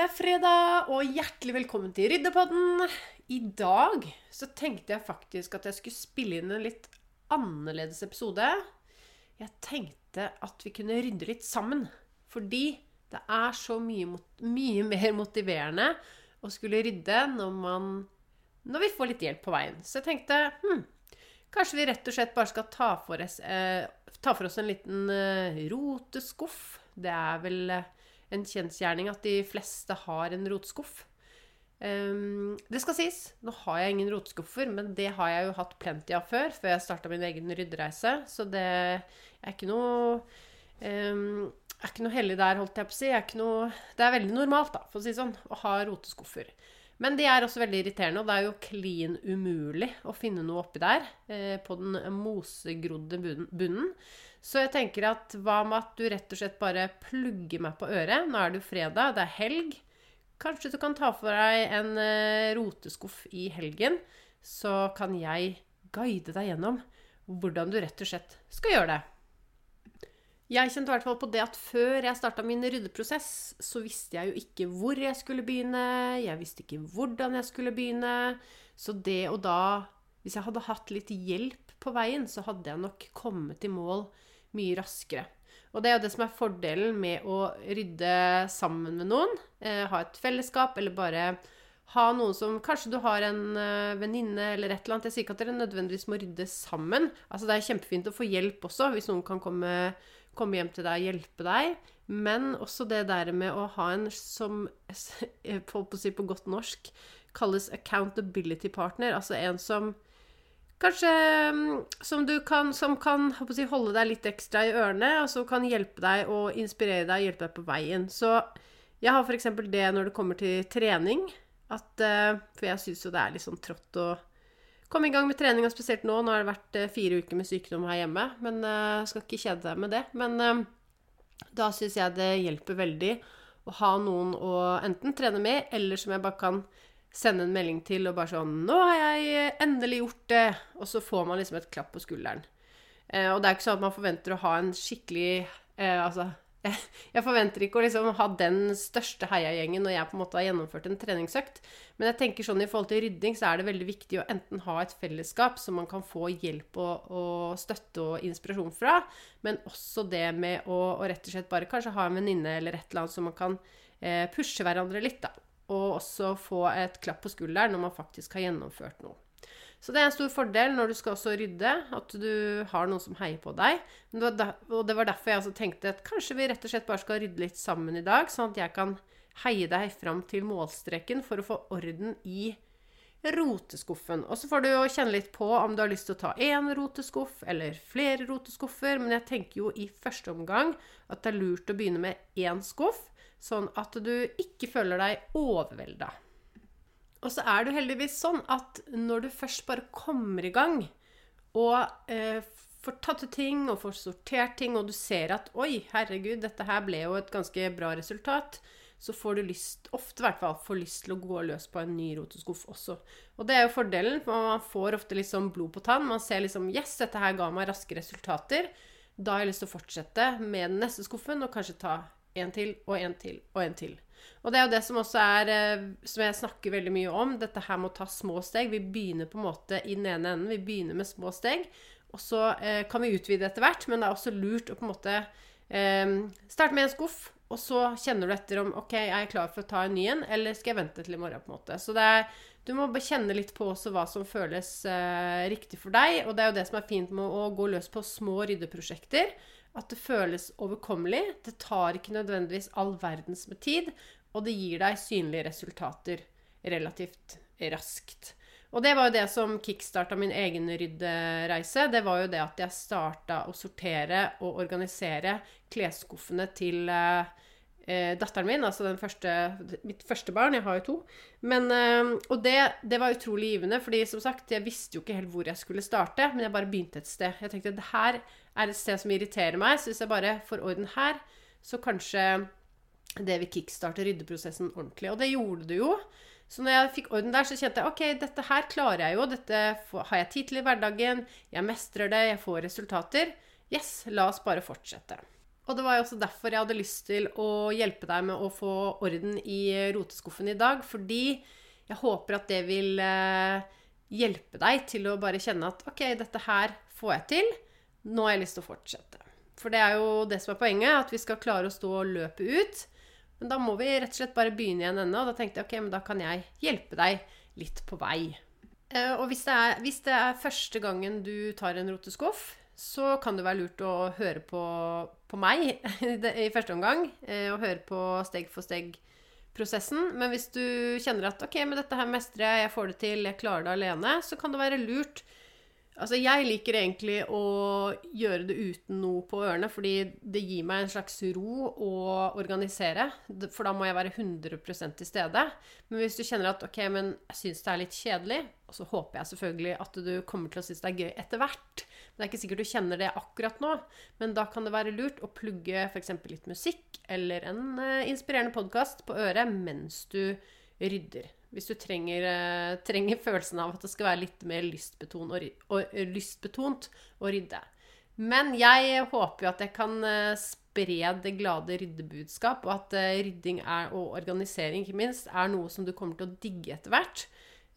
Det er fredag, og hjertelig velkommen til Ryddepodden. I dag så tenkte jeg faktisk at jeg skulle spille inn en litt annerledes episode. Jeg tenkte at vi kunne rydde litt sammen. Fordi det er så mye, mye mer motiverende å skulle rydde når, man, når vi får litt hjelp på veien. Så jeg tenkte hm, kanskje vi rett og slett bare skal ta for oss, eh, ta for oss en liten eh, roteskuff. Det er vel eh, en kjensgjerning at de fleste har en rotskuff. Um, det skal sies, nå har jeg ingen rotskuffer, men det har jeg jo hatt plenty av før, før jeg starta min egen ryddereise. Så det er ikke noe um, er ikke noe hellig der, holdt jeg på å si. Er noe, det er veldig normalt, da, for å si sånn, å ha roteskuffer. Men de er også veldig irriterende, og det er jo klin umulig å finne noe oppi der eh, på den mosegrodde bunnen. Så jeg tenker at hva med at du rett og slett bare plugger meg på øret? Nå er det jo fredag, det er helg. Kanskje du kan ta for deg en eh, roteskuff i helgen. Så kan jeg guide deg gjennom hvordan du rett og slett skal gjøre det. Jeg kjente i hvert fall på det at før jeg starta min ryddeprosess, så visste jeg jo ikke hvor jeg skulle begynne. Jeg visste ikke hvordan jeg skulle begynne. Så det og da Hvis jeg hadde hatt litt hjelp på veien, så hadde jeg nok kommet i mål mye raskere. Og det er jo det som er fordelen med å rydde sammen med noen. Eh, ha et fellesskap, eller bare ha noen som Kanskje du har en uh, venninne eller et eller annet. Jeg sier ikke at dere nødvendigvis må rydde sammen. Altså Det er kjempefint å få hjelp også, hvis noen kan komme, komme hjem til deg og hjelpe deg. Men også det der med å ha en som på, på, på godt norsk kalles accountability partner. Altså en som Kanskje mm, som du kan, som kan si, holde deg litt ekstra i ørene, og som kan hjelpe deg og inspirere deg og hjelpe deg på veien. Så jeg har f.eks. det når det kommer til trening. At, eh, for jeg syns jo det er litt sånn trått å komme i gang med treninga spesielt nå. Nå har det vært eh, fire uker med sykdom her hjemme, men uh, skal ikke kjede deg med det. Men uh, da syns jeg det hjelper veldig å ha noen å enten trene med, eller som jeg bare kan sende en melding til og bare sånn 'Nå har jeg endelig gjort det.' Og så får man liksom et klapp på skulderen. Eh, og det er ikke sånn at man forventer å ha en skikkelig eh, Altså jeg, forventer ikke å liksom ha den største heiagjengen når jeg på en måte har gjennomført en treningsøkt. Men jeg tenker sånn i forhold til rydding så er det veldig viktig å enten ha et fellesskap som man kan få hjelp og, og støtte og inspirasjon fra, men også det med å, å, rett og slett bare kanskje ha en venninne eller et eller annet som man kan eh, pushe hverandre litt, da og også få et klapp på skulderen når man faktisk har gjennomført noe. Så det er en stor fordel når du skal også rydde, at du har noen som heier på deg. Og det var derfor jeg tenkte at kanskje vi rett og slett bare skal rydde litt sammen i dag, sånn at jeg kan heie deg fram til målstreken for å få orden i roteskuffen. Og så får du jo kjenne litt på om du har lyst til å ta én roteskuff eller flere roteskuffer, men jeg tenker jo i første omgang at det er lurt å begynne med én skuff sånn at du ikke føler deg overvelda. Og så er det heldigvis sånn at når du først bare kommer i gang og eh, får tatt ut ting og får sortert ting, og du ser at 'oi, herregud, dette her ble jo et ganske bra resultat', så får du lyst, ofte i hvert fall, får lyst til å gå løs på en ny roteskuff også. Og det er jo fordelen, for man får ofte liksom blod på tann. Man ser liksom Yes, dette her ga meg raske resultater. Da har jeg lyst til å fortsette med den neste skuffen og kanskje ta en til og en til og en til. Og det er jo det som også er eh, Som jeg snakker veldig mye om. Dette her med å ta små steg. Vi begynner på en måte i den ene enden. Vi begynner med små steg. Og så eh, kan vi utvide etter hvert, men det er også lurt å på en måte eh, starte med en skuff. Og så kjenner du etter om ok, jeg er klar for å ta en ny en, eller skal jeg vente til i morgen. på en måte. Så er, du må kjenne litt på også hva som føles eh, riktig for deg. Og det er jo det som er fint med å gå løs på små ryddeprosjekter. At det føles overkommelig. Det tar ikke nødvendigvis all verdens med tid. Og det gir deg synlige resultater relativt raskt. Og det var jo det som kickstarta min egen ryddereise. Det var jo det at jeg starta å sortere og organisere klesskuffene til eh, eh, datteren min, altså første, mitt første barn. Jeg har jo to. Men, eh, og det, det, var utrolig givende, fordi som sagt, jeg visste jo ikke helt hvor jeg skulle starte, men jeg bare begynte et sted. Jeg tenkte det her er et sted som irriterer meg, så hvis jeg bare får orden her, så kanskje det vil kickstarte ryddeprosessen ordentlig. Og det gjorde det jo. Så når jeg fikk orden der, så kjente jeg ok, dette her klarer jeg jo. Dette har jeg tid til i hverdagen. Jeg mestrer det. Jeg får resultater. Yes, la oss bare fortsette. Og det var jo også derfor jeg hadde lyst til å hjelpe deg med å få orden i roteskuffen i dag. Fordi jeg håper at det vil eh, hjelpe deg til å bare kjenne at ok, dette her får jeg til. Nå har jeg lyst til å fortsette. For det er jo det som er poenget, at vi skal klare å stå og løpe ut. Men da må vi rett og slett bare begynne i en og da tenkte jeg ok, men da kan jeg hjelpe deg litt på vei. Eh, og hvis det er, hvis det er første gangen du tar en roteskuff, så kan det være lurt å høre på, på meg i første omgang. Eh, og høre på steg for steg-prosessen. Men hvis du kjenner at ok, men dette her mestrer jeg, jeg får det til, jeg klarer det alene, så kan det være lurt Altså, jeg liker egentlig å gjøre det uten noe på ørene, fordi det gir meg en slags ro å organisere. For da må jeg være 100% til stede. Men hvis du kjenner at ok, men jeg syns det er litt kjedelig, og så håper jeg selvfølgelig at du kommer til å synes det er gøy etter hvert. Men det er ikke sikkert du kjenner det akkurat nå. Men da kan det være lurt å plugge f.eks. litt musikk eller en uh, inspirerende podkast på øret mens du rydder. Hvis du trenger, eh, trenger, følelsen av at det skal være litt mer lystbetont og, og, lystbetont å rydde. Men jeg håper jo at jeg kan eh, spre det glade ryddebudskap, og at eh, rydding er, og organisering ikke minst er noe som du kommer til å digge etter hvert.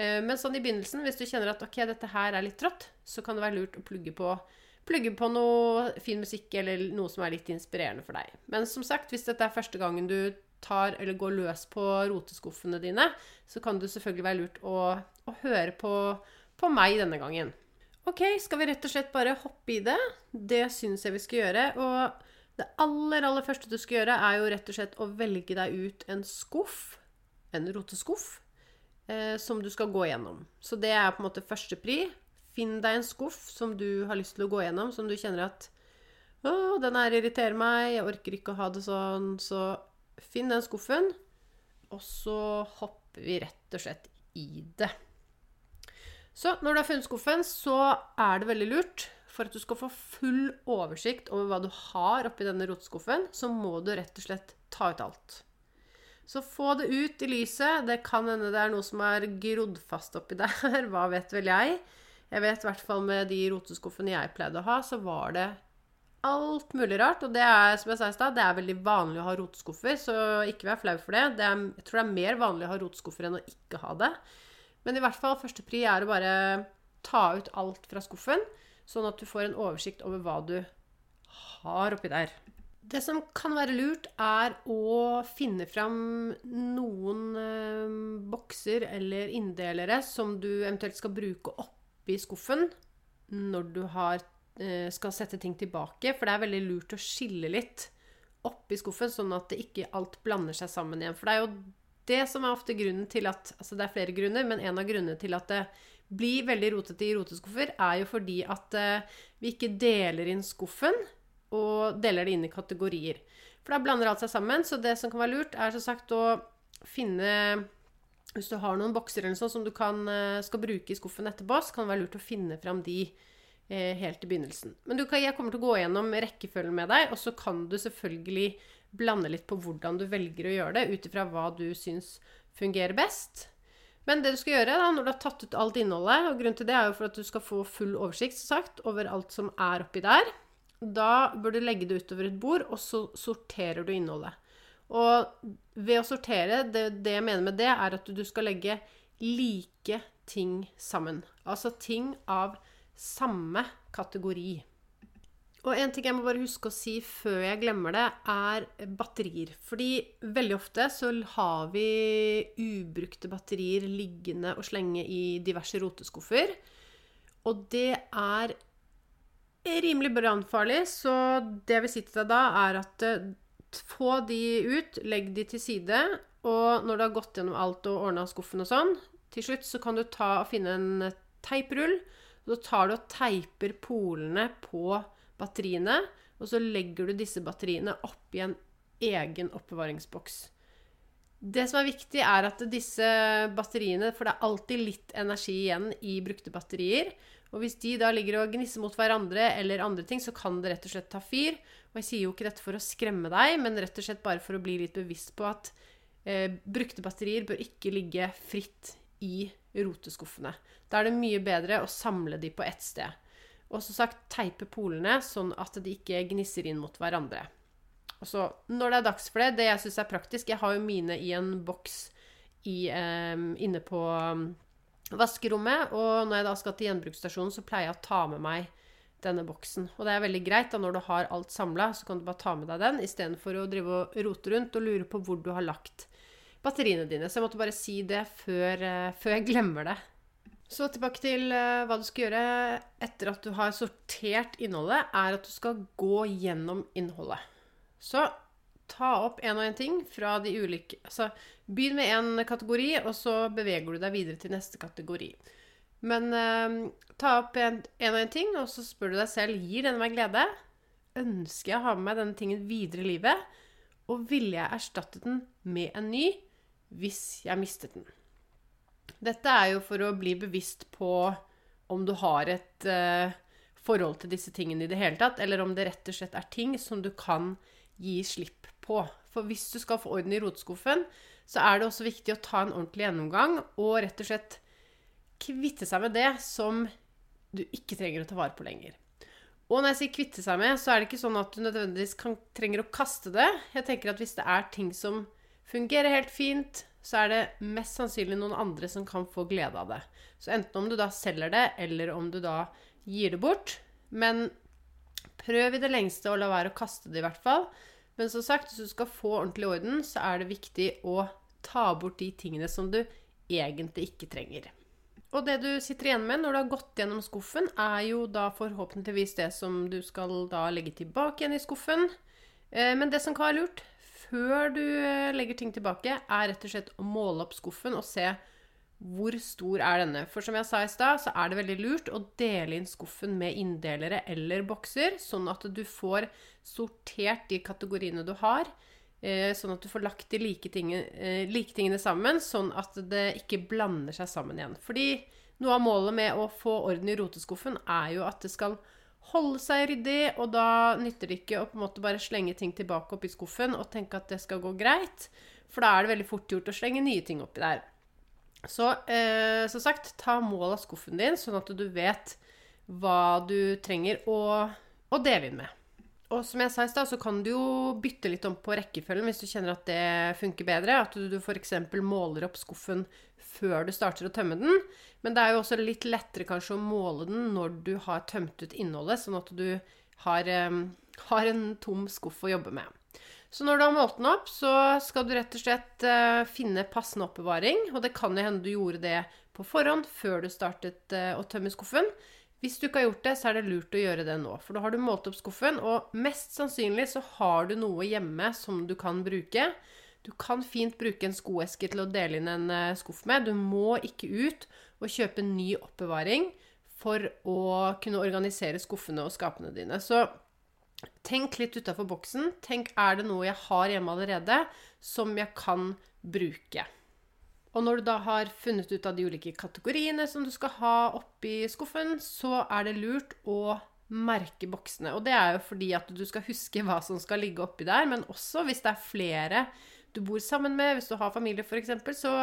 Men sånn i begynnelsen, hvis du kjenner at ok, dette her er litt trått, så kan det være lurt å plugge på, plugge på noe fin musikk eller noe som er litt inspirerende for deg. Men som sagt, hvis dette er første gangen du tar eller går løs på roteskuffene dine, så kan det selvfølgelig være lurt å, å høre på, på, meg denne gangen. Ok, skal vi rett og slett bare hoppe i det? Det syns jeg vi skal gjøre. Og det aller, aller første du skal gjøre, er jo rett og slett å velge deg ut en skuff, en roteskuff, eh, som du skal gå gjennom. Så det er på en måte første pri. Finn deg en skuff som du har lyst til å gå gjennom, som du kjenner at å, den her irriterer meg, jeg orker ikke å ha det sånn, så Finn den skuffen, og så hopper vi rett og slett i det. Så når du har funnet skuffen, så er det veldig lurt For at du skal få full oversikt over hva du har oppi denne roteskuffen, så må du rett og slett ta ut alt. Så få det ut i lyset. Det kan hende det er noe som er grodd fast oppi der. Hva vet vel jeg? Jeg vet i hvert fall med de roteskuffene jeg pleide å ha, så var det alt mulig rart. Og det er som jeg sa i stad, det er veldig vanlig å ha rotskuffer, så ikke vær flau for det. det er, jeg tror det er mer vanlig å ha rotskuffer enn å ikke ha det. Men i hvert fall første pri er å bare ta ut alt fra skuffen, sånn at du får en oversikt over hva du har oppi der. Det som kan være lurt, er å finne fram noen eh, bokser eller inndelere som du eventuelt skal bruke oppi skuffen når du har skal sette ting tilbake. For det er veldig lurt å skille litt oppi skuffen, sånn at det ikke alt blander seg sammen igjen. For det er jo det som er ofte grunnen til at Altså det er flere grunner, men en av grunnene til at det blir veldig rotete i roteskuffer, er jo fordi at uh, vi ikke deler inn skuffen, og deler det inn i kategorier. For da blander alt seg sammen. Så det som kan være lurt, er som sagt å finne Hvis du har noen bokser eller noe sånt som du kan, uh, skal bruke i skuffen etterpå, så kan det være lurt å finne fram de Eh, helt i begynnelsen. Men kan, jeg kommer til å gå gjennom rekkefølgen med deg, og så kan du selvfølgelig blande litt på hvordan du velger å gjøre det, ut ifra hva du syns fungerer best. Men det du skal gjøre da, når du har tatt ut alt innholdet, og grunnen til det er jo for at du skal få full oversikt sagt, over alt som er oppi der, da bør du legge det utover et bord, og så sorterer du innholdet. Og ved å sortere, det, det jeg mener med det, er at du skal legge like ting sammen. Altså ting av samme kategori. Og en ting jeg må bare huske å si før jeg glemmer det, er batterier. Fordi veldig ofte så har vi ubrukte batterier liggende og slenge i diverse roteskuffer. Og det er rimelig brannfarlig, så det jeg vil si til deg da, er at få de ut, legg de til side, og når du har gått gjennom alt og ordna skuffen og sånn, til slutt så kan du ta og finne en teiprull. Så tar du og teiper polene på batteriene, og så legger du disse batteriene oppi en egen oppbevaringsboks. Det som er viktig, er at disse batteriene For det er alltid litt energi igjen i brukte batterier. Og hvis de da ligger og gnisser mot hverandre eller andre ting, så kan det rett og slett ta fyr. Og jeg sier jo ikke dette for å skremme deg, men rett og slett bare for å bli litt bevisst på at eh, brukte batterier bør ikke ligge fritt i roteskuffene. Da er det mye bedre å samle de på ett sted. Og som sagt teipe polene sånn at de ikke gnisser inn mot hverandre. Og så når det er dags for det, det jeg syns er praktisk Jeg har jo mine i en boks i, eh, inne på um, vaskerommet. Og når jeg da skal til gjenbruksstasjonen, så pleier jeg å ta med meg denne boksen. Og det er veldig greit da når du har alt samla, så kan du bare ta med deg den istedenfor å drive og rote rundt og lure på hvor du har lagt batteriene dine. Så jeg måtte bare si det før, uh, før jeg glemmer det. Så tilbake til uh, hva du skal gjøre etter at du har sortert innholdet, er at du skal gå gjennom innholdet. Så ta opp én og én ting fra de ulike Altså begynn med én kategori, og så beveger du deg videre til neste kategori. Men eh, ta opp én og én ting, og så spør du deg selv gir denne meg glede. Ønsker jeg å ha med meg denne tingen videre i livet? Og ville jeg erstattet den med en ny hvis jeg mistet den? Dette er jo for å bli bevisst på om du har et uh, forhold til disse tingene i det hele tatt, eller om det rett og slett er ting som du kan gi slipp på. For hvis du skal få orden i rotskuffen, så er det også viktig å ta en ordentlig gjennomgang og rett og slett kvitte seg med det som du ikke trenger å ta vare på lenger. Og når jeg sier kvitte seg med, så er det ikke sånn at du nødvendigvis kan, trenger å kaste det. Jeg tenker at hvis det er ting som fungerer helt fint, så er det mest sannsynlig noen andre som kan få glede av det. Så enten om du da selger det, eller om du da gir det bort. Men prøv i det lengste å la være å kaste det, i hvert fall. Men som sagt, hvis du skal få ordentlig orden, så er det viktig å ta bort de tingene som du egentlig ikke trenger. Og det du sitter igjen med når du har gått gjennom skuffen, er jo da forhåpentligvis det som du skal da legge tilbake igjen i skuffen. Eh, men det som kan være lurt, før du eh, legger ting tilbake, er rett og slett å måle opp skuffen og se hvor stor er denne. For som jeg sa i stad, så er det veldig lurt å dele inn skuffen med inndelere eller bokser, sånn at du får sortert de kategoriene du har. Eh, sånn at du får lagt de like, tingene, eh, like tingene sammen, sånn at det ikke blander seg sammen igjen. Fordi noe av målet med å få orden i roteskuffen er jo at det skal holde seg ryddig, og da nytter det ikke å på en måte bare slenge ting tilbake oppi skuffen og tenke at det skal gå greit, for da er det veldig fort gjort å slenge nye ting oppi der. Så eh, som sagt, ta mål av skuffen din, sånn at du vet hva du trenger å, å dele inn med. Og som jeg sa i stad, så kan du jo bytte litt om på rekkefølgen hvis du kjenner at det funker bedre. At du f.eks. måler opp skuffen før du starter å tømme den. Men det er jo også litt lettere kanskje å måle den når du har tømt ut innholdet, sånn at du har, um, har en tom skuff å jobbe med. Så når du har målt den opp, så skal du rett og slett uh, finne passende oppbevaring. Og det kan jo hende du gjorde det på forhånd, før du startet uh, å tømme skuffen. Hvis du ikke har gjort det, så er det lurt å gjøre det nå. For da har du målt opp skuffen, og mest sannsynlig så har du noe hjemme som du kan bruke. Du kan fint bruke en skoeske til å dele inn en uh, skuff med. Du må ikke ut og kjøpe ny oppbevaring for å kunne organisere skuffene og skapene dine. Så tenk litt utafor boksen. Tenk er det noe jeg har hjemme allerede som jeg kan bruke. Og når du da har funnet ut av de ulike kategoriene som du skal ha oppi skuffen, så er det lurt å merke boksene. Og det er jo fordi at du skal huske hva som skal ligge oppi der, men også hvis det er flere du bor sammen med, hvis du har familie f.eks., så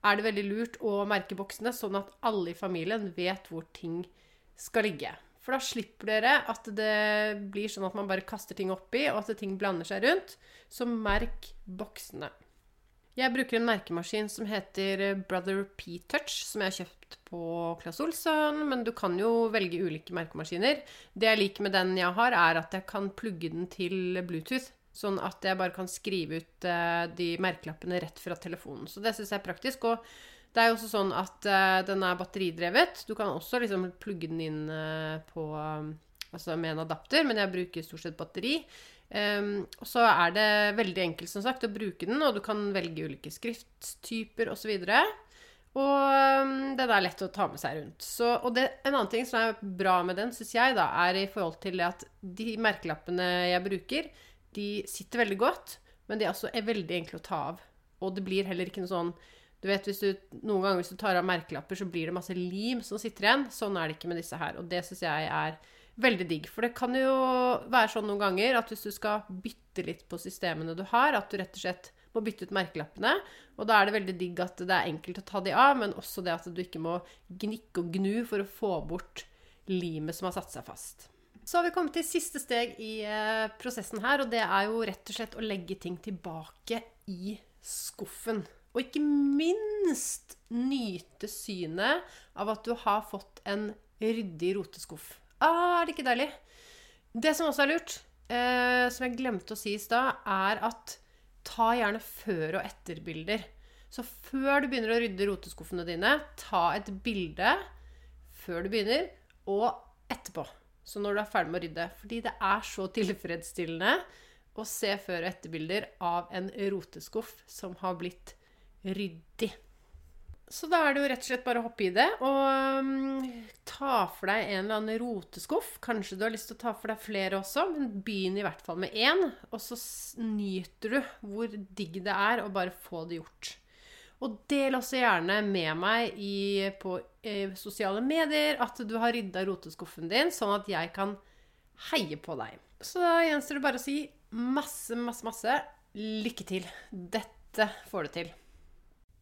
er det veldig lurt å merke boksene, sånn at alle i familien vet hvor ting skal ligge. For da slipper dere at det blir sånn at man bare kaster ting oppi, og at ting blander seg rundt. Så merk boksene. Jeg bruker en merkemaskin som heter Brother P-Touch, som jeg har kjøpt på Claes Olsson, men du kan jo velge ulike merkemaskiner. Det jeg liker med den jeg har, er at jeg kan plugge den til Bluetooth. Sånn at jeg bare kan skrive ut uh, de merkelappene rett fra telefonen. Så det syns jeg er praktisk. Og det er jo også sånn at uh, den er batteridrevet. Du kan også liksom plugge den inn på Altså med en adapter, men jeg bruker stort sett batteri. Um, så er det veldig enkelt som sagt å bruke den, og du kan velge ulike skrifttyper osv. Og, så og um, den er lett å ta med seg rundt. Så, og det, en annen ting som er bra med den, syns jeg, da, er i forhold til at de merkelappene jeg bruker, de sitter veldig godt, men de er er veldig enkle å ta av. Og det blir heller ikke noe sånn du vet, du, Noen ganger hvis du tar av merkelapper, så blir det masse lim som sitter igjen. Sånn er det ikke med disse her. Og det syns jeg er veldig digg. For det kan jo være sånn noen ganger at hvis du skal bytte litt på systemene du har, at du rett og slett må bytte ut merkelappene. Og da er det veldig digg at det er enkelt å ta de av, men også det at du ikke må gnikke og gnu for å få bort limet som har satt seg fast. Så har vi kommet til siste steg i eh, prosessen her, og det er jo rett og slett å legge ting tilbake i skuffen. Og ikke minst nyte synet av at du har fått en ryddig roteskuff. Ah, er det ikke deilig? Det som også er lurt, eh, som jeg glemte å si i stad, er at ta gjerne før- og etterbilder. Så før du begynner å rydde roteskuffene dine, ta et bilde før du begynner, og etterpå. Så når du er ferdig med å rydde. Fordi det er så tilfredsstillende å se før- og etterbilder av en roteskuff som har blitt ryddig. Så da er det jo rett og slett bare å hoppe i det og um, ta for deg en eller annen roteskuff. Kanskje du har lyst til å ta for deg flere også, men begynn i hvert fall med én. Og så nyter du hvor digg det er å bare få det gjort. Og del også gjerne med meg i, på eh, sosiale medier at du har rydda roteskuffen din, sånn at jeg kan heie på deg. Så da gjenstår det bare å si masse, masse, masse lykke til. Dette får du til.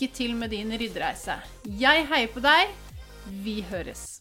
lykke til med din ryddereise. Jeg heier på deg. Vi høres.